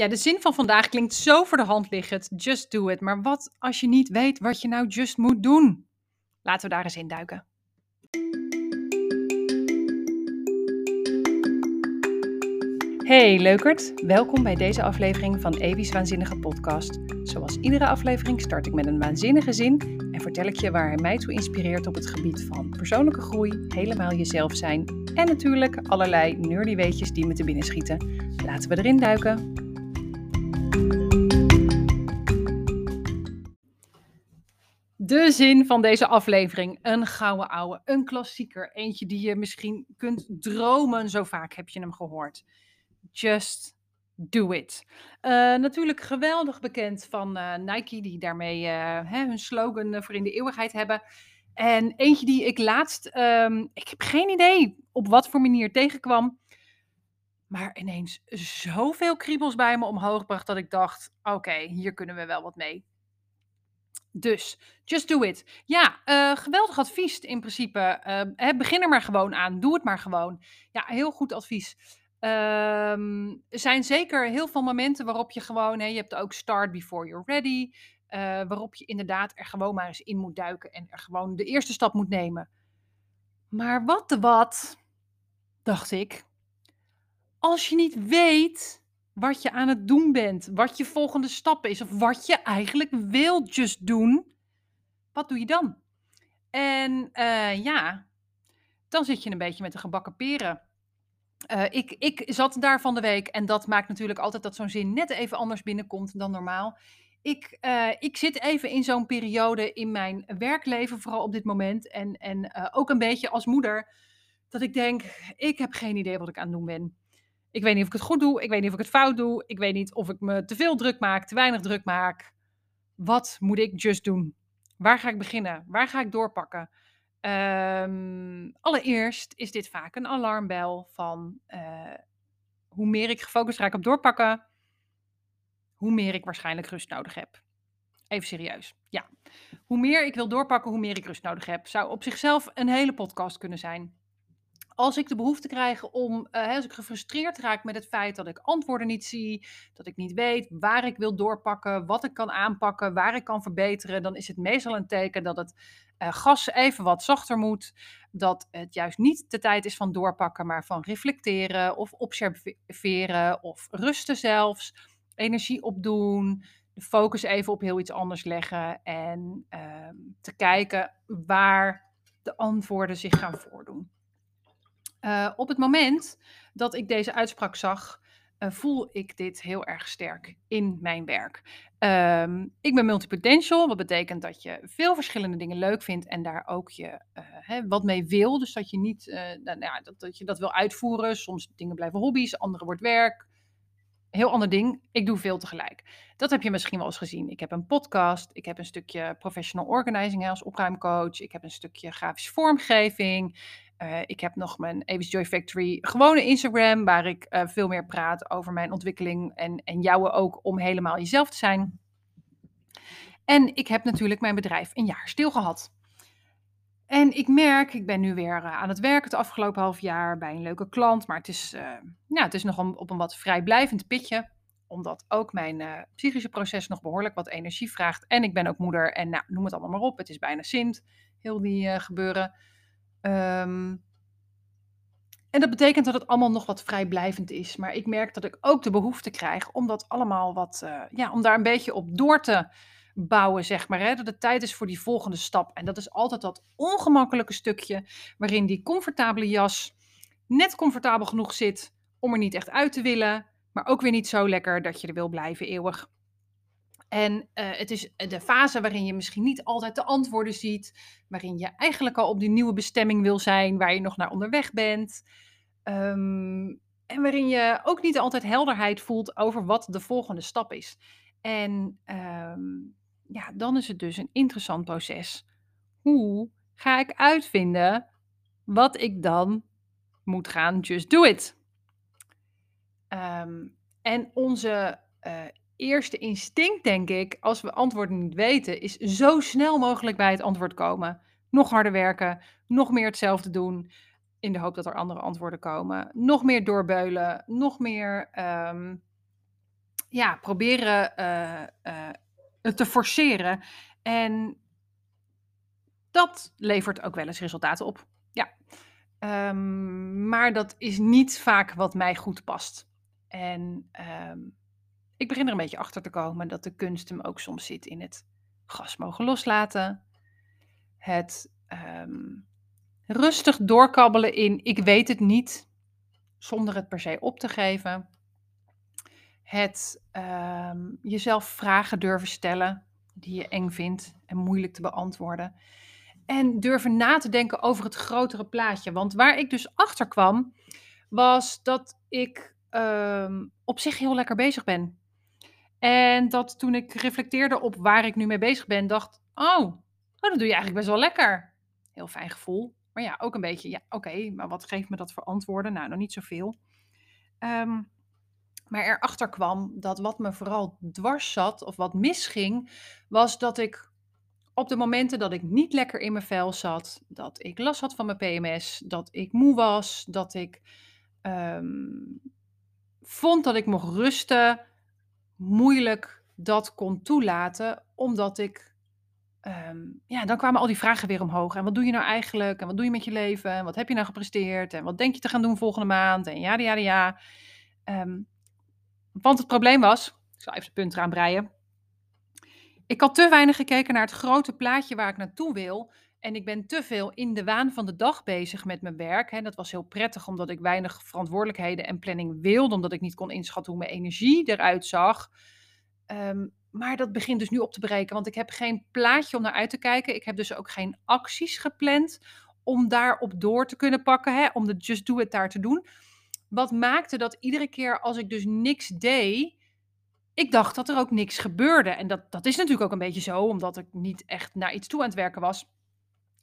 Ja, de zin van vandaag klinkt zo voor de hand liggend. Just do it. Maar wat als je niet weet wat je nou just moet doen? Laten we daar eens in duiken. Hey leukert, welkom bij deze aflevering van Evi's Waanzinnige Podcast. Zoals iedere aflevering start ik met een waanzinnige zin en vertel ik je waar hij mij toe inspireert op het gebied van persoonlijke groei, helemaal jezelf zijn en natuurlijk allerlei nerdy weetjes die me te binnen schieten. Laten we erin duiken. De zin van deze aflevering. Een gouden ouwe, een klassieker. Eentje die je misschien kunt dromen, zo vaak heb je hem gehoord. Just do it. Uh, natuurlijk geweldig bekend van uh, Nike, die daarmee uh, hè, hun slogan voor in de eeuwigheid hebben. En eentje die ik laatst, um, ik heb geen idee op wat voor manier tegenkwam. Maar ineens zoveel kriebels bij me omhoog bracht dat ik dacht: oké, hier kunnen we wel wat mee. Dus, just do it. Ja, uh, geweldig advies in principe. Uh, begin er maar gewoon aan. Doe het maar gewoon. Ja, heel goed advies. Um, er zijn zeker heel veel momenten waarop je gewoon, hè, je hebt ook start before you're ready, uh, waarop je inderdaad er gewoon maar eens in moet duiken en er gewoon de eerste stap moet nemen. Maar wat de wat, dacht ik, als je niet weet wat je aan het doen bent, wat je volgende stap is of wat je eigenlijk wil just doen, wat doe je dan? En uh, ja, dan zit je een beetje met de gebakken peren. Uh, ik, ik zat daar van de week en dat maakt natuurlijk altijd dat zo'n zin net even anders binnenkomt dan normaal. Ik, uh, ik zit even in zo'n periode in mijn werkleven, vooral op dit moment. En, en ook een beetje als moeder, dat ik denk: ik heb geen idee wat ik aan het doen ben. Ik weet niet of ik het goed doe, ik weet niet of ik het fout doe, ik weet niet of ik me te veel druk maak, te weinig druk maak. Wat moet ik just doen? Waar ga ik beginnen? Waar ga ik doorpakken? Um, allereerst is dit vaak een alarmbel van uh, hoe meer ik gefocust raak op doorpakken, hoe meer ik waarschijnlijk rust nodig heb. Even serieus. Ja. Hoe meer ik wil doorpakken, hoe meer ik rust nodig heb. Zou op zichzelf een hele podcast kunnen zijn. Als ik de behoefte krijg om, uh, als ik gefrustreerd raak met het feit dat ik antwoorden niet zie, dat ik niet weet waar ik wil doorpakken, wat ik kan aanpakken, waar ik kan verbeteren, dan is het meestal een teken dat het uh, gas even wat zachter moet. Dat het juist niet de tijd is van doorpakken, maar van reflecteren of observeren of rusten zelfs. Energie opdoen, de focus even op heel iets anders leggen en uh, te kijken waar de antwoorden zich gaan voordoen. Uh, op het moment dat ik deze uitspraak zag, uh, voel ik dit heel erg sterk in mijn werk. Um, ik ben multipotential, wat betekent dat je veel verschillende dingen leuk vindt en daar ook je uh, hè, wat mee wil. Dus dat je niet, nou, ja, dat, dat je dat wil uitvoeren. Soms dingen blijven hobby's, andere wordt werk. Heel ander ding. Ik doe veel tegelijk. Dat heb je misschien wel eens gezien. Ik heb een podcast. Ik heb een stukje professional organizing als opruimcoach. Ik heb een stukje grafische vormgeving. Uh, ik heb nog mijn Avis Joy Factory gewone Instagram, waar ik uh, veel meer praat over mijn ontwikkeling en, en jouwe ook om helemaal jezelf te zijn. En ik heb natuurlijk mijn bedrijf een jaar stil gehad. En ik merk, ik ben nu weer uh, aan het werken het afgelopen half jaar bij een leuke klant, maar het is, ja, het is nog een, op een wat vrijblijvend pitje, omdat ook mijn psychische proces nog behoorlijk wat energie vraagt. En ik ben ook moeder en nou, noem het allemaal maar op, het is bijna Sint, heel die gebeuren. Um, en dat betekent dat het allemaal nog wat vrijblijvend is. Maar ik merk dat ik ook de behoefte krijg om dat allemaal wat, uh, ja, om daar een beetje op door te bouwen, zeg maar. Hè? Dat het tijd is voor die volgende stap. En dat is altijd dat ongemakkelijke stukje waarin die comfortabele jas net comfortabel genoeg zit om er niet echt uit te willen, maar ook weer niet zo lekker dat je er wil blijven eeuwig. En uh, het is de fase waarin je misschien niet altijd de antwoorden ziet, waarin je eigenlijk al op die nieuwe bestemming wil zijn, waar je nog naar onderweg bent. Um, en waarin je ook niet altijd helderheid voelt over wat de volgende stap is. En um, ja, dan is het dus een interessant proces. Hoe ga ik uitvinden wat ik dan moet gaan just do it? Um, en onze uh, eerste instinct, denk ik, als we antwoorden niet weten, is zo snel mogelijk bij het antwoord komen. Nog harder werken, nog meer hetzelfde doen, in de hoop dat er andere antwoorden komen. Nog meer doorbeulen, nog meer um, ja, proberen eh, eh, te forceren. En dat levert ook wel eens resultaten op. Ja. Ehm, maar dat is niet vaak wat mij goed past. En ehm, ik begin er een beetje achter te komen dat de kunst hem ook soms zit in het gas mogen loslaten. Het ehm, rustig doorkabbelen in ik weet het niet, zonder het per se op te geven. Het jezelf vragen durven stellen die je eng vindt en moeilijk te beantwoorden. En durven na te denken over het grotere plaatje. Want waar ik dus achter kwam, was dat ik ehm, op zich heel lekker bezig ben. En dat toen ik reflecteerde op waar ik nu mee bezig ben, dacht: Oh, oh dat doe je eigenlijk best wel lekker. Heel fijn gevoel. Maar ja, ook een beetje, ja, oké, maar wat geeft me dat voor antwoorden? Nou, nog niet zoveel. Um, maar erachter kwam dat wat me vooral dwars zat, of wat misging, was dat ik op de momenten dat ik niet lekker in mijn vel zat, dat ik last had van mijn PMS, dat ik moe was, dat ik ehm, vond dat ik mocht rusten, moeilijk dat kon toelaten, omdat ik, ehm, ja, dan kwamen al die vragen weer omhoog. En wat doe je nou eigenlijk? En wat doe je met je leven? En wat heb je nou gepresteerd? En wat denk je te gaan doen volgende maand? En ja, ja, ja. Um, want het probleem was, ik zal even de punt eraan breien. Ik had te weinig gekeken naar het grote plaatje waar ik naartoe wil. En ik ben te veel in de waan van de dag bezig met mijn werk. Hè. Dat was heel prettig, omdat ik weinig verantwoordelijkheden en planning wilde. Omdat ik niet kon inschatten hoe mijn energie eruit zag. Ehm, maar dat begint dus nu op te breken, want ik heb geen plaatje om naar uit te kijken. Ik heb dus ook geen acties gepland om daarop door te kunnen pakken. Hè, om de just do it daar te doen. Wat maakte dat iedere keer als ik dus niks deed, ik dacht dat er ook niks gebeurde. En dat, dat is natuurlijk ook een beetje zo, omdat ik niet echt naar iets toe aan het werken was.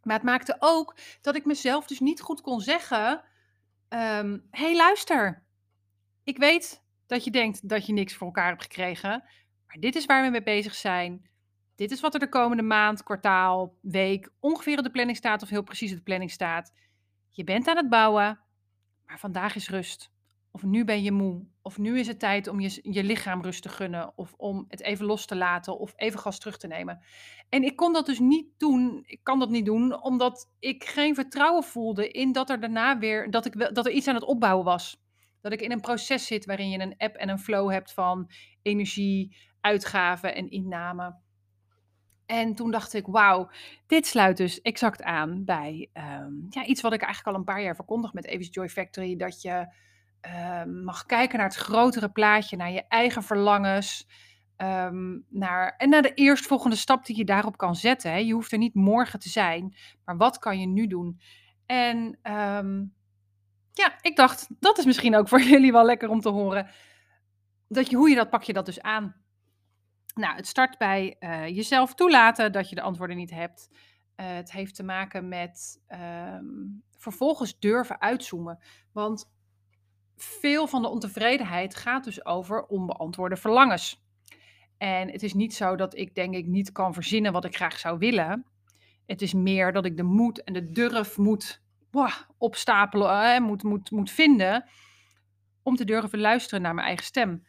Maar het maakte ook dat ik mezelf dus niet goed kon zeggen: um, hey, luister. Ik weet dat je denkt dat je niks voor elkaar hebt gekregen. Maar dit is waar we mee bezig zijn. Dit is wat er de komende maand, kwartaal, week ongeveer op de planning staat, of heel precies op de planning staat. Je bent aan het bouwen, maar vandaag is rust. Of nu ben je moe. Of nu is het tijd om je, je lichaam rust te gunnen. Of om het even los te laten. Of even gas terug te nemen. En ik kon dat dus niet doen. Ik kan dat niet doen. Omdat ik geen vertrouwen voelde in dat er daarna weer. Dat, ik, dat er iets aan het opbouwen was. Dat ik in een proces zit waarin je een app en een flow hebt van energie, uitgaven en inname. En toen dacht ik, wauw, dit sluit dus exact aan bij ehm, ja, iets wat ik eigenlijk al een paar jaar verkondig met Evis Joy Factory. Dat je Ehm, mag kijken naar het grotere plaatje, naar je eigen verlangens. Um, naar, en naar de eerstvolgende stap die je daarop kan zetten. Hè. Je hoeft er niet morgen te zijn, maar wat kan je nu doen? En ehm, ja, ik dacht, dat is misschien ook voor jullie wel lekker om te horen. Dat je, hoe je dat pak je dat dus aan. Nou, het start bij uh, jezelf toelaten dat je de antwoorden niet hebt. Uh, het heeft te maken met vervolgens durven uitzoomen. Want veel van de ontevredenheid gaat dus over onbeantwoorde verlangens. En het is niet zo dat ik denk ik niet kan verzinnen wat ik graag zou willen. Het is meer dat ik de moed en de durf moet opstapelen, en moet, moet, moet vinden om te durven luisteren naar mijn eigen stem.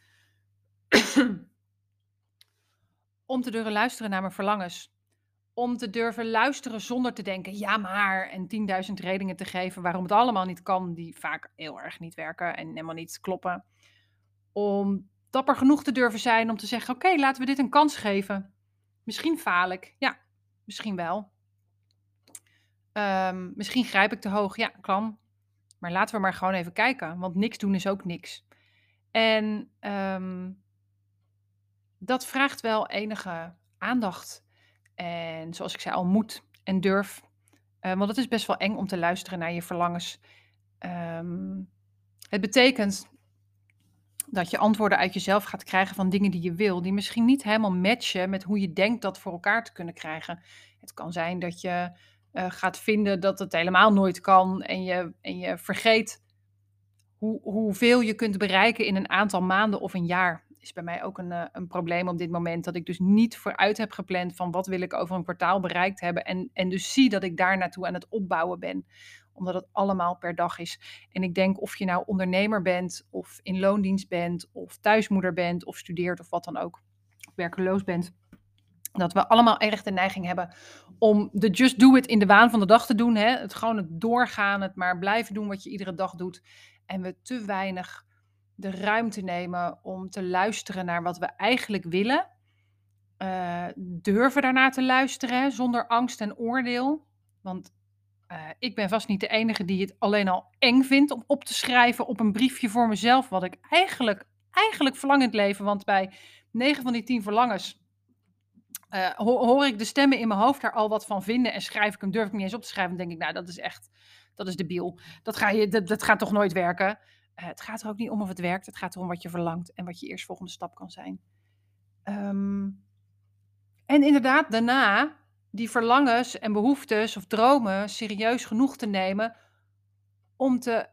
Om te durven luisteren naar mijn verlangens om te durven luisteren zonder te denken, ja maar, en 10.000 redenen te geven waarom het allemaal niet kan, die vaak heel erg niet werken en helemaal niet kloppen. Om dapper genoeg te durven zijn om te zeggen, oké, laten we dit een kans geven. Misschien faal ik, ja, misschien wel. Ehm, misschien grijp ik te hoog, ja, kan. Maar laten we maar gewoon even kijken, want niks doen is ook niks. En um, dat vraagt wel enige aandacht. En zoals ik zei al, moed en durf. Uh, want het is best wel eng om te luisteren naar je verlangens. Um, het betekent dat je antwoorden uit jezelf gaat krijgen van dingen die je wil, die misschien niet helemaal matchen met hoe je denkt dat voor elkaar te kunnen krijgen. Het kan zijn dat je uh, gaat vinden dat het helemaal nooit kan en je, en je vergeet hoe, hoeveel je kunt bereiken in een aantal maanden of een jaar is bij mij ook een, uh, een probleem op dit moment. Dat ik dus niet vooruit heb gepland van wat wil ik over een kwartaal bereikt hebben. En, en dus zie dat ik daar naartoe aan het opbouwen ben. omdat het allemaal per dag is. En ik denk of je nou ondernemer bent, of in loondienst bent, of thuismoeder bent, of studeert of wat dan ook, werkeloos bent dat we allemaal erg de neiging hebben om de just do it in de waan van de dag te doen. Hè? Het gewoon het doorgaan, het maar blijven doen wat je iedere dag doet. En we te weinig de ruimte nemen om te luisteren naar wat we eigenlijk willen. Uh, durven daarnaar te luisteren zonder angst en oordeel. Want uh, ik ben vast niet de enige die het alleen al eng vindt om op te schrijven op een briefje voor mezelf. Wat ik eigenlijk, eigenlijk verlang in het leven. Want bij 9 van die 10 verlangens uh, hoor ik de stemmen in mijn hoofd daar al wat van vinden en schrijf ik hem, durf ik niet eens op te schrijven, dan denk ik, nou, dat is echt, dat is debiel. Dat, ga je, dat, dat gaat toch nooit werken? Uh, het gaat er ook niet om of het werkt, het gaat erom wat je verlangt en wat je eerst volgende stap kan zijn. Um, en inderdaad, daarna die verlangens en behoeftes of dromen serieus genoeg te nemen om te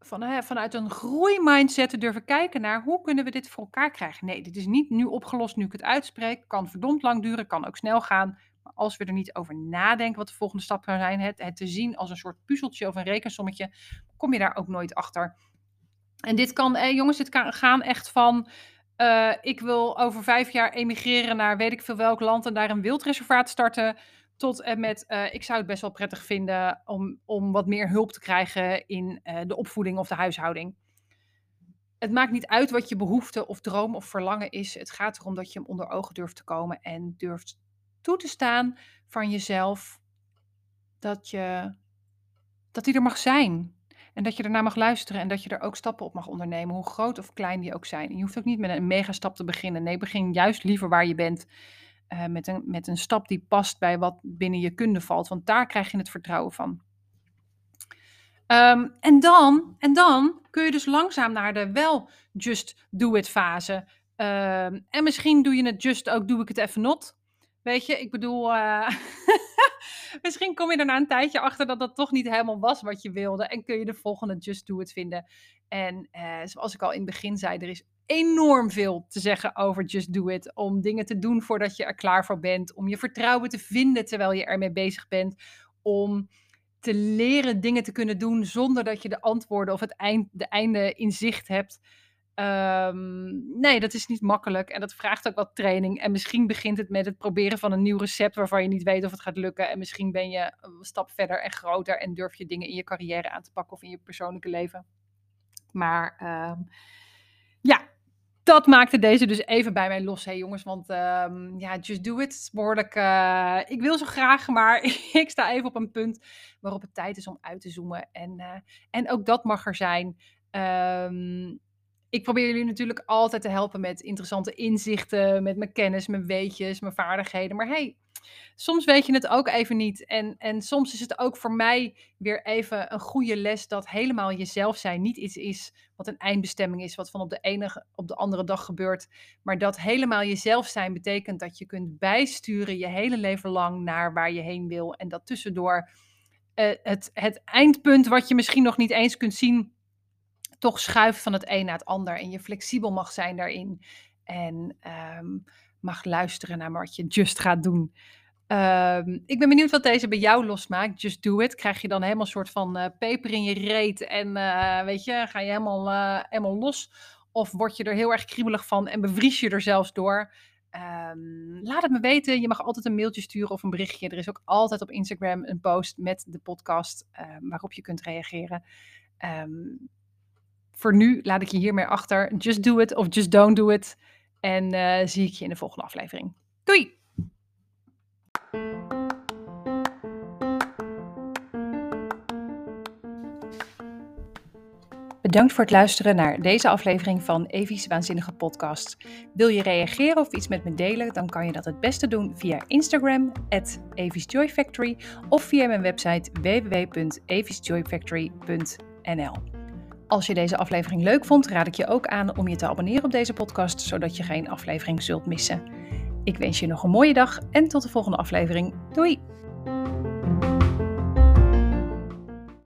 van, vanuit een groeimindset te durven kijken naar hoe kunnen we dit voor elkaar krijgen. Nee, dit is niet nu opgelost nu ik het uitspreek. Kan verdomd lang duren, kan ook snel gaan. Maar als we er niet over nadenken wat de volgende stap kan zijn, het, het te zien als een soort puzzeltje of een rekensommetje, kom je daar ook nooit achter. En dit kan, eh, jongens, dit kan gaan echt van. Uh, ik wil over vijf jaar emigreren naar weet ik veel welk land en daar een wildreservaat starten tot en met, uh, ik zou het best wel prettig vinden om, om wat meer hulp te krijgen in uh, de opvoeding of de huishouding. Het maakt niet uit wat je behoefte of droom of verlangen is. Het gaat erom dat je hem onder ogen durft te komen en durft toe te staan van jezelf dat, je, dat die er mag zijn. En dat je ernaar mag luisteren en dat je er ook stappen op mag ondernemen, hoe groot of klein die ook zijn. En je hoeft ook niet met een megastap te beginnen. Nee, begin juist liever waar je bent uh, met, een, met een stap die past bij wat binnen je kunde valt. Want daar krijg je het vertrouwen van. Um, en, dan, en dan kun je dus langzaam naar de wel just do it fase. Um, en misschien doe je het just ook doe ik het even not. Weet je, ik bedoel, uh, misschien kom je er na een tijdje achter dat dat toch niet helemaal was wat je wilde. En kun je de volgende just do it vinden. En uh, zoals ik al in het begin zei, er is enorm veel te zeggen over Just Do It. Om dingen te doen voordat je er klaar voor bent. Om je vertrouwen te vinden terwijl je ermee bezig bent. Om te leren dingen te kunnen doen zonder dat je de antwoorden of het eind, de einde in zicht hebt. Um, nee, dat is niet makkelijk en dat vraagt ook wat training. En misschien begint het met het proberen van een nieuw recept waarvan je niet weet of het gaat lukken. En misschien ben je een stap verder en groter en durf je dingen in je carrière aan te pakken of in je persoonlijke leven. Maar um, ja, dat maakte deze dus even bij mij los, hè jongens. Want um, ja, just do it. Behoorlijk. Uh, ik wil zo graag, maar ik sta even op een punt waarop het tijd is om uit te zoomen. En, uh, en ook dat mag er zijn. Um, ik probeer jullie natuurlijk altijd te helpen met interessante inzichten, met mijn kennis, mijn weetjes, mijn vaardigheden. Maar hey, soms weet je het ook even niet. En, en soms is het ook voor mij weer even een goede les dat helemaal jezelf zijn niet iets is wat een eindbestemming is, wat van op de ene op de andere dag gebeurt. Maar dat helemaal jezelf zijn betekent dat je kunt bijsturen je hele leven lang naar waar je heen wil. En dat tussendoor uh, het, het eindpunt wat je misschien nog niet eens kunt zien toch schuift van het een naar het ander. En je flexibel mag zijn daarin. En um, mag luisteren naar wat je just gaat doen. Um, ik ben benieuwd wat deze bij jou losmaakt. Just do it. Krijg je dan helemaal een soort van uh, peper in je reet en uh, weet je, ga je helemaal, uh, helemaal los? Of word je er heel erg kriebelig van en bevries je er zelfs door? Um, laat het me weten. Je mag altijd een mailtje sturen of een berichtje. Er is ook altijd op Instagram een post met de podcast waarop je kunt reageren. Voor nu laat ik je hiermee achter. Just do it of just don't do it. En uh, zie ik je in de volgende aflevering. Doei! Bedankt voor het luisteren naar deze aflevering van Evie's Waanzinnige Podcast. Wil je reageren of iets met me delen, dan kan je dat het beste doen via Instagram, at Factory, of via mijn website www.eviesjoyfactory.nl. Als je deze aflevering leuk vond, raad ik je ook aan om je te abonneren op deze podcast, zodat je geen aflevering zult missen. Ik wens je nog een mooie dag en tot de volgende aflevering. Doei!